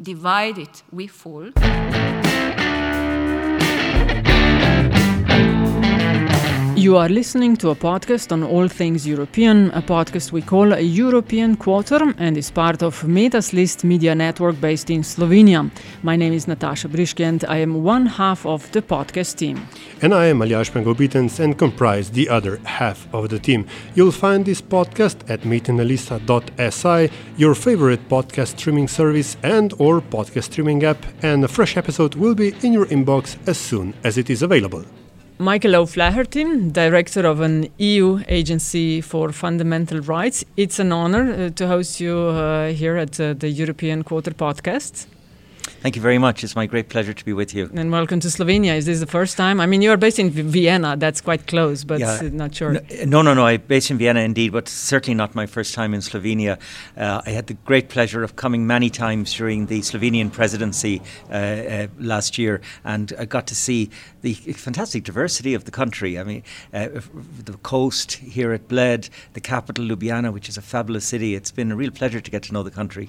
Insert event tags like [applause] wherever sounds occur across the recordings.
divided we fall. You are listening to a podcast on all things European, a podcast we call a European Quarter and is part of Metas List media network based in Slovenia. My name is Nataša Briški and I am one half of the podcast team. and I am Aljaž Pengov Bitenc and comprise the other half of the team. You'll find this podcast at metinalista.si, your favorite podcast streaming service and or podcast streaming app, and a fresh episode will be in your inbox as soon as it is available. Michael O'Flaherty, Director of an EU Agency for Fundamental Rights. It's an honor uh, to host you uh, here at uh, the European Quarter podcast. Thank you very much. It's my great pleasure to be with you. And welcome to Slovenia. Is this the first time? I mean, you are based in V- Vienna, that's quite close, but Yeah. not sure. No, no, no. I'm based in Vienna indeed, but certainly not my first time in Slovenia. Uh, I had the great pleasure of coming many times during the Slovenian presidency uh, uh, last year, and I got to see the fantastic diversity of the country. I mean, uh, the coast here at Bled, the capital Ljubljana, which is a fabulous city. It's been a real pleasure to get to know the country.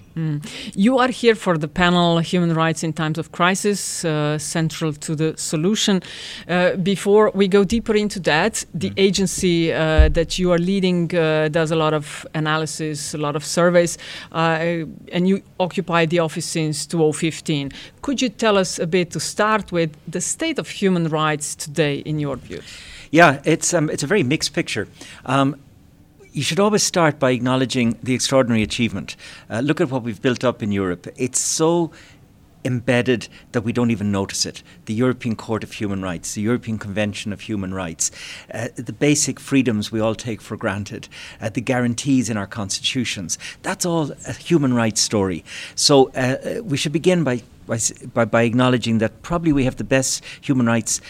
You are here for the panel Human Rights in Times of Crisis, uh, central to the solution. Uh, before we go deeper into that, the agency uh, that you are leading uh, does a lot of analysis, a lot of surveys, uh, and you occupy the office since 2015. Could you tell us a bit to start with the state of human rights today, in your view? Yeah, it's um, it's a very mixed picture. Um, you should always start by acknowledging the extraordinary achievement. Uh, look at what we've built up in Europe. It's so embedded that we don't even notice it. The European Court of Human Rights, the European Convention of Human Rights, uh, the basic freedoms we all take for granted, uh, the guarantees in our constitutions. That's all a human rights story. So uh, uh, we should begin by, by, by, by acknowledging that probably we have the best human rights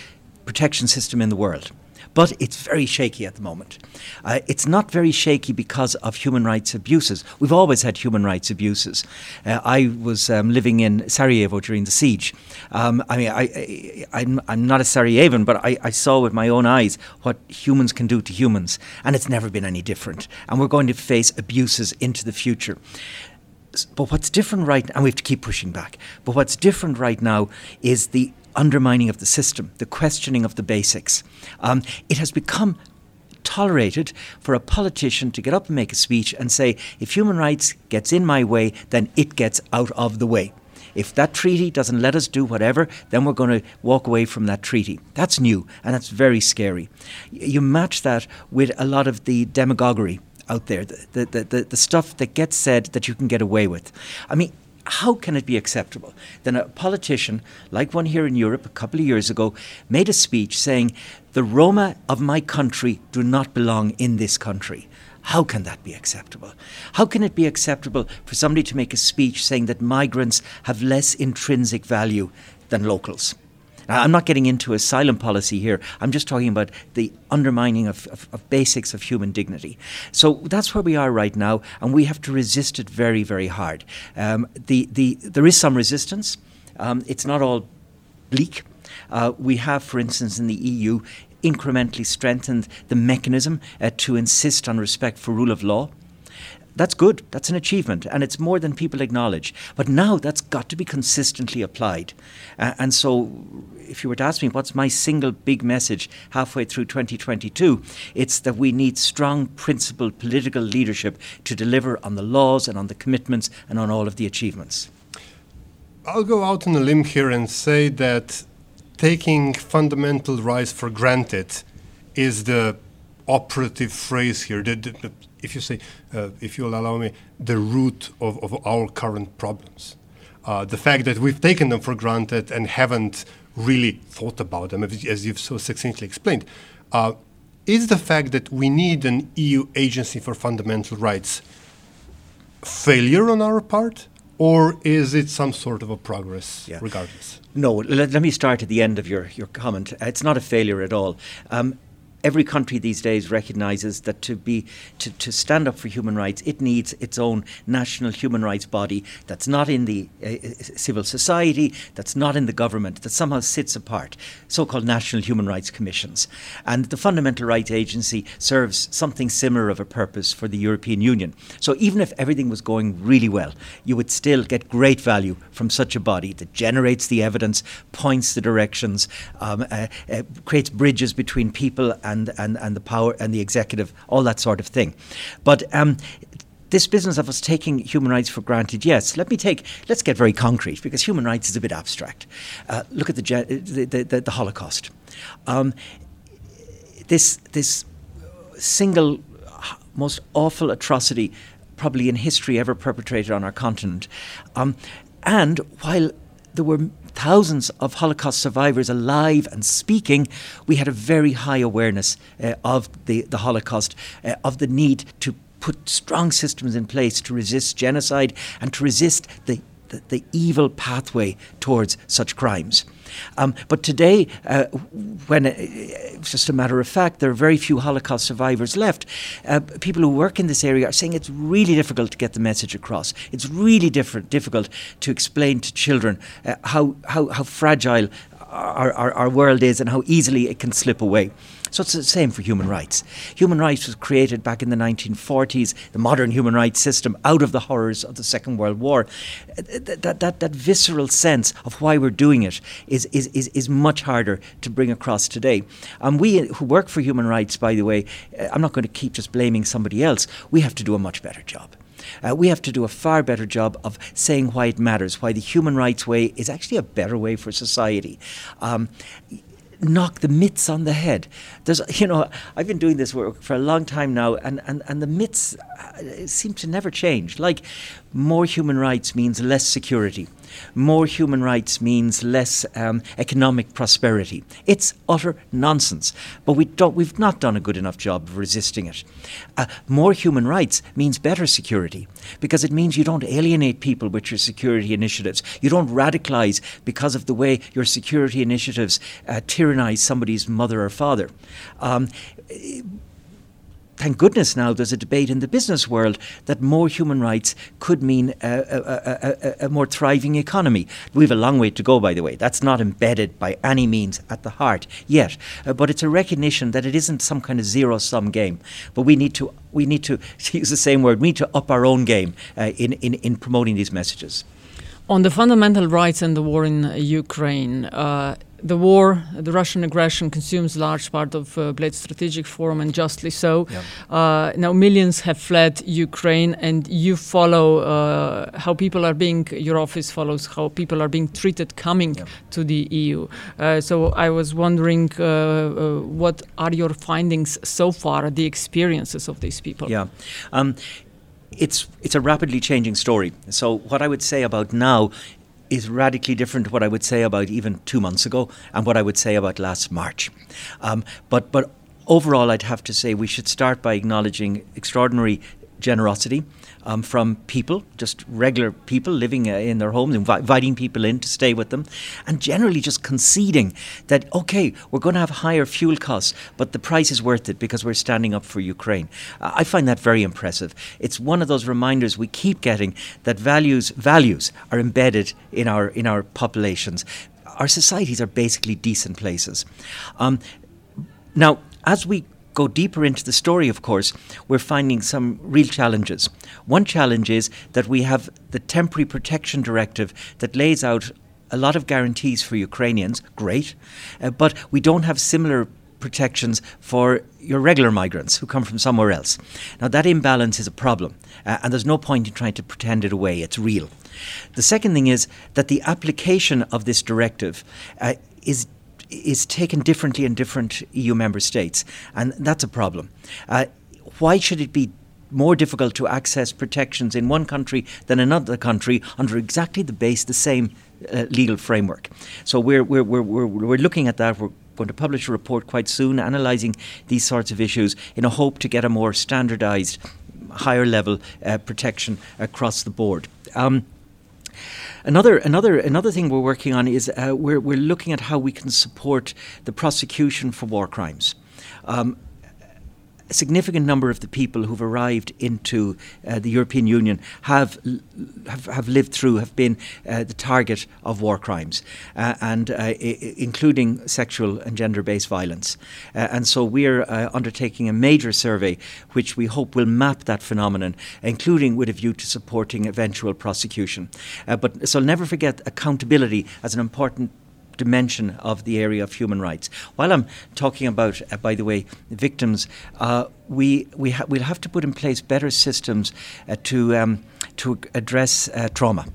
protection system in the world. But it's very shaky at the moment. Uh, it's not very shaky because of human rights abuses. We've always had human rights abuses. Uh, I was um, living in Sarajevo during the siege. Um, I mean, I, I, I'm, I'm not a Sarajevan, but I, I saw with my own eyes what humans can do to humans, and it's never been any different. And we're going to face abuses into the future. But what's different right and we have to keep pushing back. But what's different right now is the undermining of the system, the questioning of the basics. Um, it has become tolerated for a politician to get up and make a speech and say, if human rights gets in my way, then it gets out of the way. If that treaty doesn't let us do whatever, then we're going to walk away from that treaty. That's new and that's very scary. You match that with a lot of the demagoguery out there, the, the, the, the, stuff that gets said that you can get away with. I mean, how can it be acceptable? Then a politician, like one here in Europe a couple of years ago, made a speech saying, The Roma of my country do not belong in this country. How can that be acceptable? How can it be acceptable for somebody to make a speech saying that migrants have less intrinsic value than locals? Now, I'm not getting into asylum policy here. I'm just talking about the undermining of, of, of basics of human dignity. So that's where we are right now, and we have to resist it very, very hard. Um, the, the, there is some resistance. Um, it's not all bleak. Uh, we have, for instance, in the EU, incrementally strengthened the mechanism uh, to insist on respect for rule of law. That's good. That's an achievement, and it's more than people acknowledge. But now that's got to be consistently applied. Uh, and so, if you were to ask me what's my single big message halfway through 2022, it's that we need strong, principled political leadership to deliver on the laws and on the commitments and on all of the achievements. I'll go out on a limb here and say that taking fundamental rights for granted is the operative phrase here. The, the, if you say, uh, if you'll allow me, the root of, of our current problems. Uh, the fact that we've taken them for granted and haven't really thought about them, as you've so succinctly explained, uh, is the fact that we need an EU agency for fundamental rights failure on our part, or is it some sort of a progress Yeah. regardless? No, let, let me start at the end of your, your comment. It's not a failure at all. Um, every country these days recognizes that to be to, to stand up for human rights, it needs its own national human rights body that's not in the uh, uh, civil society, that's not in the government, that somehow sits apart. So-called national human rights commissions, and the Fundamental Rights Agency serves something similar of a purpose for the European Union. So even if everything was going really well, you would still get great value from such a body that generates the evidence, points the directions, um, uh, uh, creates bridges between people and, and, and the power and the executive, all that sort of thing. But um, this business of us taking human rights for granted, yes. Let me take. Let's get very concrete because human rights is a bit abstract. Uh, look at the, the, the, the, the Holocaust. Um, this this single most awful atrocity probably in history ever perpetrated on our continent. Um, and while there were thousands of Holocaust survivors alive and speaking, we had a very high awareness uh, of the, the Holocaust, uh, of the need to put strong systems in place to resist genocide and to resist the, the, the evil pathway towards such crimes. Um, but today, uh, when it's just a matter of fact, there are very few Holocaust survivors left. Uh, people who work in this area are saying it's really difficult to get the message across. It's really different, difficult to explain to children uh, how, how, how fragile our, our, our world is and how easily it can slip away. So it's the same for human rights. Human rights was created back in the 1940s, the modern human rights system, out of the horrors of the Second World War. Uh, That, that, that, visceral sense of why we're doing it is, is, is, is much harder to bring across today. And we who work for human rights, by the way, uh, I'm not going to keep just blaming somebody else, we have to do a much better job. Uh, we have to do a far better job of saying why it matters, why the human rights way is actually a better way for society. Um, knock the myths on the head. There's, you know, I've been doing this work for a long time now, and, and, and the myths uh, seem to never change. Like, more human rights means less security. More human rights means less um, economic prosperity. It's utter nonsense, but we don't, we've not done a good enough job of resisting it. Uh, more human rights means better security because it means you don't alienate people with your security initiatives. You don't radicalize because of the way your security initiatives uh, tyrannize somebody's mother or father. Um, thank goodness now there's a debate in the business world that more human rights could mean a, a, a, a, more thriving economy. We have a long way to go, by the way. That's not embedded by any means at the heart yet, uh, but it's a recognition that it isn't some kind of zero-sum game. But we need to we need to, [laughs] to use the same word. We need to up our own game uh, in, in in promoting these messages. On the fundamental rights and the war in Ukraine, uh, the war, the Russian aggression consumes a large part of uh, Bled Strategic Forum, and justly so. Yeah. Uh, now, millions have fled Ukraine, and you follow uh, how people are being, your office follows how people are being treated coming Yeah. to the EU. Uh, so, I was wondering uh, uh, what are your findings so far, the experiences of these people? Yeah. Um, it's it's a rapidly changing story. So what I would say about now is radically different to what I would say about even two months ago and what I would say about last March. Um, but but overall, I'd have to say we should start by acknowledging extraordinary generosity um, from people, just regular people living uh, in their homes, invi- inviting people in to stay with them, and generally just conceding that, okay, we're going to have higher fuel costs, but the price is worth it because we're standing up for Ukraine. Uh, I find that very impressive. It's one of those reminders we keep getting that values values are embedded in our in our populations. Our societies are basically decent places. Um, now, as we go deeper into the story, of course, we're finding some real challenges. One challenge is that we have the Temporary Protection Directive that lays out a lot of guarantees for Ukrainians, great, uh, but we don't have similar protections for your regular migrants who come from somewhere else. Now, that imbalance is a problem, uh, and there's no point in trying to pretend it away, it's real. The second thing is that the application of this directive uh, is is taken differently in different EU member states, and that's a problem. Uh, why should it be more difficult to access protections in one country than another country under exactly the base, the same uh, legal framework? So we're, we're, we're, we're, we're looking at that. We're going to publish a report quite soon analysing these sorts of issues in a hope to get a more standardised, higher level uh, protection across the board. Um, Another, another, another thing we're working on is uh, we're, we're looking at how we can support the prosecution for war crimes. Um, a significant number of the people who've arrived into uh, the European Union have, have, have lived through, have been uh, the target of war crimes, uh, and uh, I- including sexual and gender-based violence. Uh, and so we're uh, undertaking a major survey, which we hope will map that phenomenon, including with a view to supporting eventual prosecution. but so never forget accountability as an important dimension of the area of human rights. While I'm talking about, uh, by the way, victims, uh, we we ha- we'll have to put in place better systems uh, to um, to address uh, trauma.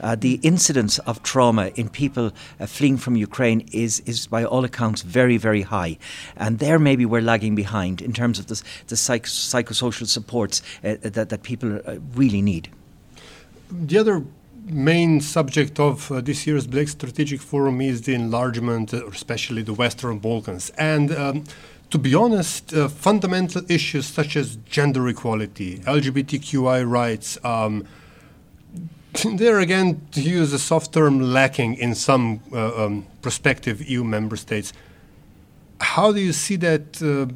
Uh, the incidence of trauma in people uh, fleeing from Ukraine is, is, by all accounts, very, very high. And there, maybe we're lagging behind in terms of the, the psych- psychosocial supports uh, that, that people uh, really need. The other main subject of uh, this year's Bled Strategic Forum is the enlargement, uh, especially the Western Balkans. And um, to be honest, uh, fundamental issues such as gender equality, LGBTQI rights, um, [laughs] they're again, to use a soft term, lacking in some uh, um, prospective EU member states. How do you see that? Uh,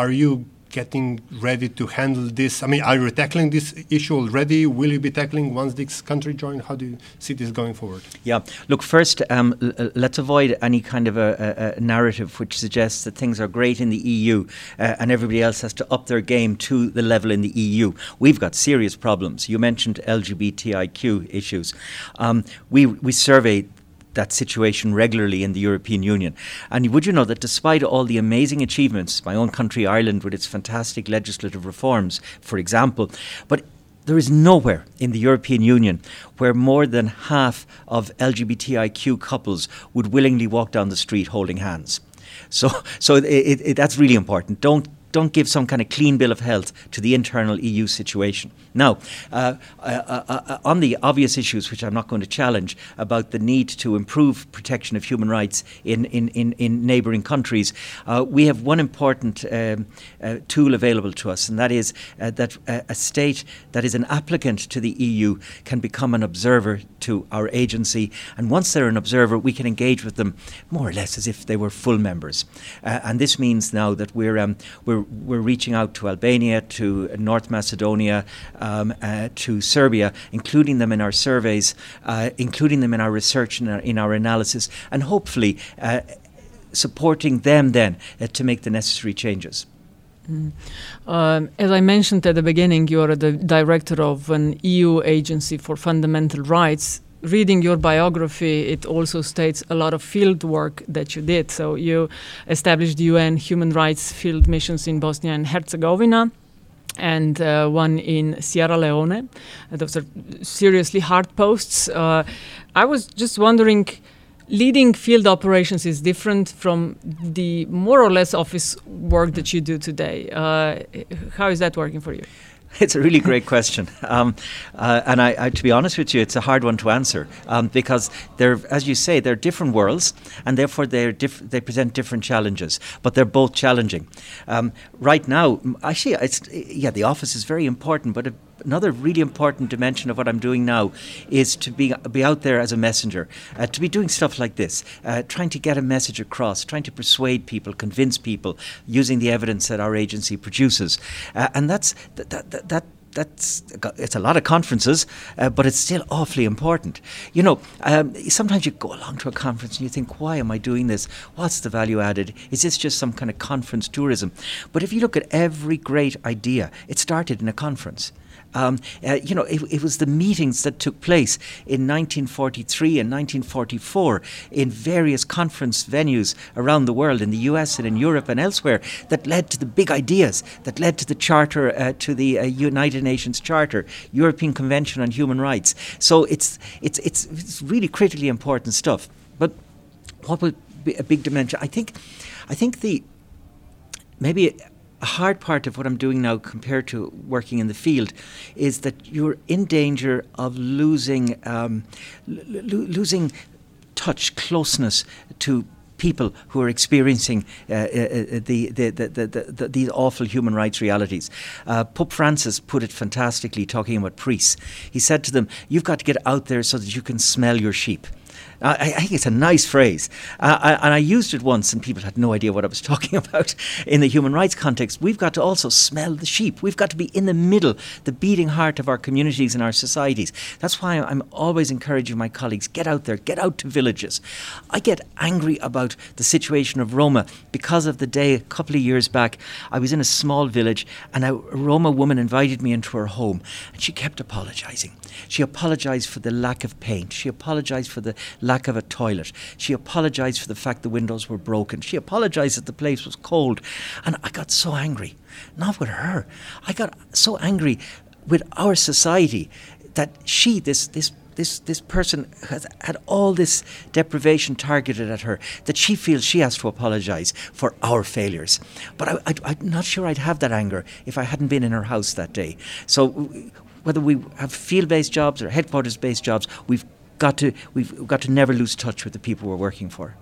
are you getting ready to handle this? I mean, are you tackling this issue already? Will you be tackling once this country joins? How do you see this going forward? Yeah, look, first, um, let's avoid any kind of a, a, a, narrative which suggests that things are great in the EU uh, and everybody else has to up their game to the level in the EU. We've got serious problems. You mentioned LGBTIQ issues. Um, we, we surveyed that situation regularly in the European Union. And would you know that despite all the amazing achievements, my own country, Ireland, with its fantastic legislative reforms, for example, but there is nowhere in the European Union where more than half of LGBTIQ couples would willingly walk down the street holding hands. So, so it, it, that's really important. Don't don't give some kind of clean bill of health to the internal EU situation. Now, uh, uh, uh, on the obvious issues, which I'm not going to challenge, about the need to improve protection of human rights in, in, in, in neighbouring countries, uh, we have one important um, uh, tool available to us, and that is uh, that a state that is an applicant to the EU can become an observer to our agency. And once they're an observer, we can engage with them more or less as if they were full members. and this means now that we're, um, we're we're reaching out to Albania, to North Macedonia, um, uh, to Serbia, including them in our surveys, uh, including them in our research and in, in our, analysis, and hopefully uh, supporting them then uh, to make the necessary changes. Mm. Um, as I mentioned at the beginning, you are the director of an EU agency for fundamental rights reading your biography, it also states a lot of field work that you did. So you established UN human rights field missions in Bosnia and Herzegovina and uh, one in Sierra Leone. Uh, those are seriously hard posts. Uh, I was just wondering. Leading field operations is different from the more or less office work that you do today. Uh, how is that working for you? [laughs] It's a really great question, um, uh, and I, I, to be honest with you, it's a hard one to answer um, because they're, as you say, they're different worlds, and therefore they're diff- they present different challenges. But they're both challenging. Um, right now, actually, it's yeah, the office is very important, but another really important dimension of what I'm doing now is to be be out there as a messenger, uh, to be doing stuff like this, uh, trying to get a message across, trying to persuade people, convince people, using the evidence that our agency produces, uh, and that's that, that, that that's it's a lot of conferences, uh, but it's still awfully important. You know, um, sometimes you go along to a conference and you think, why am I doing this? What's the value added? Is this just some kind of conference tourism? But if you look at every great idea, it started in a conference. Um, uh, you know, it, it, was the meetings that took place in 1943 and 1944 in various conference venues around the world, in the US and in Europe and elsewhere, that led to the big ideas, that led to the Charter, uh, to the uh, United Nations Charter, European Convention on Human Rights. So it's, it's, it's, it's really critically important stuff. But what would be a big dimension? I think, I think the maybe a hard part of what I'm doing now compared to working in the field is that you're in danger of losing um, losing touch, closeness to people who are experiencing uh, uh, the, the, the, the, these awful human rights realities. Uh, Pope Francis put it fantastically talking about priests. He said to them, You've got to get out there so that you can smell your sheep. I, I, think it's a nice phrase. Uh, I, and I used it once, and people had no idea what I was [laughs] talking about in the human rights context. We've got to also smell the sheep. We've got to be in the middle, the beating heart of our communities and our societies. That's why I'm always encouraging my colleagues get out there, get out to villages. I get angry about the situation of Roma because of the day a couple of years back, I was in a small village, and a Roma woman invited me into her home, and she kept apologizing. She apologized for the lack of paint. She apologized for the lack of a toilet. She apologized for the fact the windows were broken. She apologized that the place was cold. And I got so angry. Not with her. I got so angry with our society that she, this, this this this person has had all this deprivation targeted at her that she feels she has to apologise for our failures. But I, am not sure I'd have that anger if I hadn't been in her house that day. So whether we have field-based jobs or headquarters-based jobs, we've got to we've got to never lose touch with the people we're working for.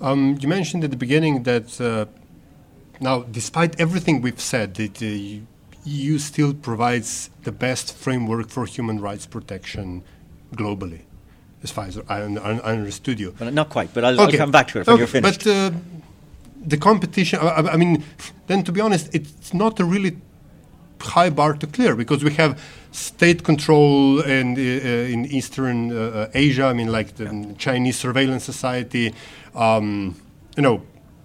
Um, you mentioned at the beginning that uh, now, despite everything we've said, that uh, EU still provides the best framework for human rights protection globally, as far as I, I understood you. Well, not quite, but I'll, okay. I'll come back to it when okay. you're finished. But uh, the competition, I, I mean, then to be honest, it's not a really high bar to clear because we have state control in, uh, in Eastern uh, Asia. I mean, like the yeah. Chinese surveillance society. Um, you know,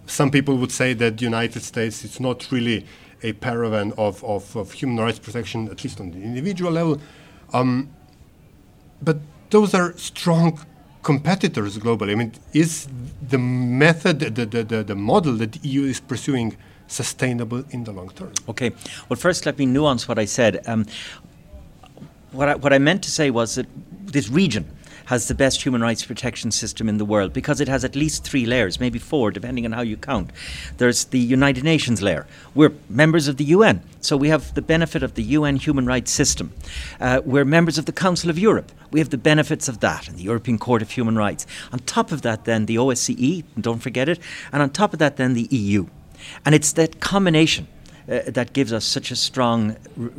some people would say that the United States it's not really a paravan of, of, of human rights protection, at least on the individual level. Um, but those are strong competitors globally. I mean, is the method, the, the, the, the model that the EU is pursuing sustainable in the long term? Okay. Well, first, let me nuance what I said. Um, what, I, what I meant to say was that this region has the best human rights protection system in the world because it has at least three layers, maybe four, depending on how you count. There's the United Nations layer. We're members of the UN, so we have the benefit of the UN human rights system. Uh, we're members of the Council of Europe. We have the benefits of that and the European Court of Human Rights. On top of that, then the OSCE, don't forget it, and on top of that, then the EU. And it's that combination uh, that gives us such a strong r-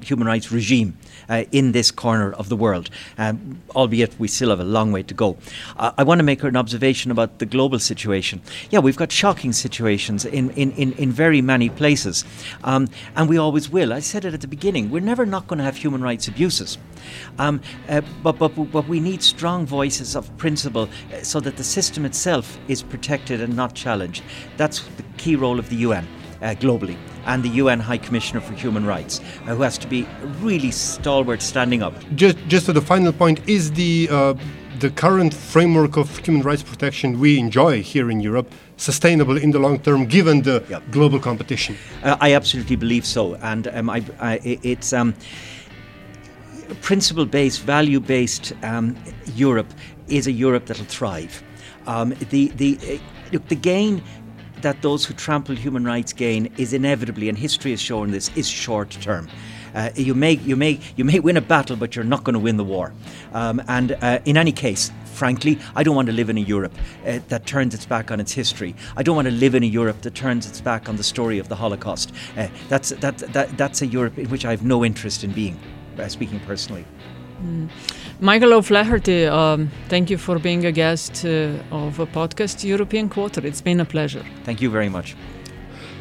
human rights regime uh, in this corner of the world, um, albeit we still have a long way to go. Uh, I want to make an observation about the global situation. Yeah, we've got shocking situations in, in, in, in very many places, um, and we always will. I said it at the beginning we're never not going to have human rights abuses. Um, uh, but, but, but we need strong voices of principle uh, so that the system itself is protected and not challenged. That's the key role of the UN uh, globally and the UN High Commissioner for Human Rights, uh, who has to be really stalwart standing up. Just, just to the final point, is the uh, the current framework of human rights protection we enjoy here in Europe sustainable in the long term, given the yep. global competition? Uh, I absolutely believe so, and um, I, I, it's. Um, principle based, value based um, Europe is a Europe that'll thrive. Um, the, the, uh, look, the gain that those who trample human rights gain is inevitably, and history has shown this, is short term. Uh, you may you may you may win a battle, but you're not going to win the war. Um, and uh, in any case, frankly, I don't want to live in a Europe uh, that turns its back on its history. I don't want to live in a Europe that turns its back on the story of the Holocaust. Uh, that's that, that that's a Europe in which I have no interest in being. Uh, speaking personally. Mm. Michael O'Flaherty, um, thank you for being a guest uh, of a podcast European Quarter. It's been a pleasure. Thank you very much.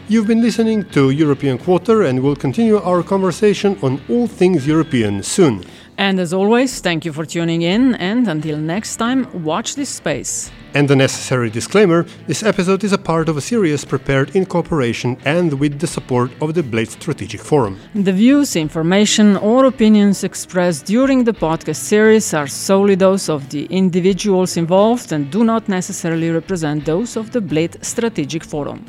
You've been listening to European Quarter, and we'll continue our conversation on all things European soon. And as always, thank you for tuning in, and until next time, watch this space. And the necessary disclaimer this episode is a part of a series prepared in cooperation and with the support of the Bled Strategic Forum. The views, information, or opinions expressed during the podcast series are solely those of the individuals involved and do not necessarily represent those of the Bled Strategic Forum.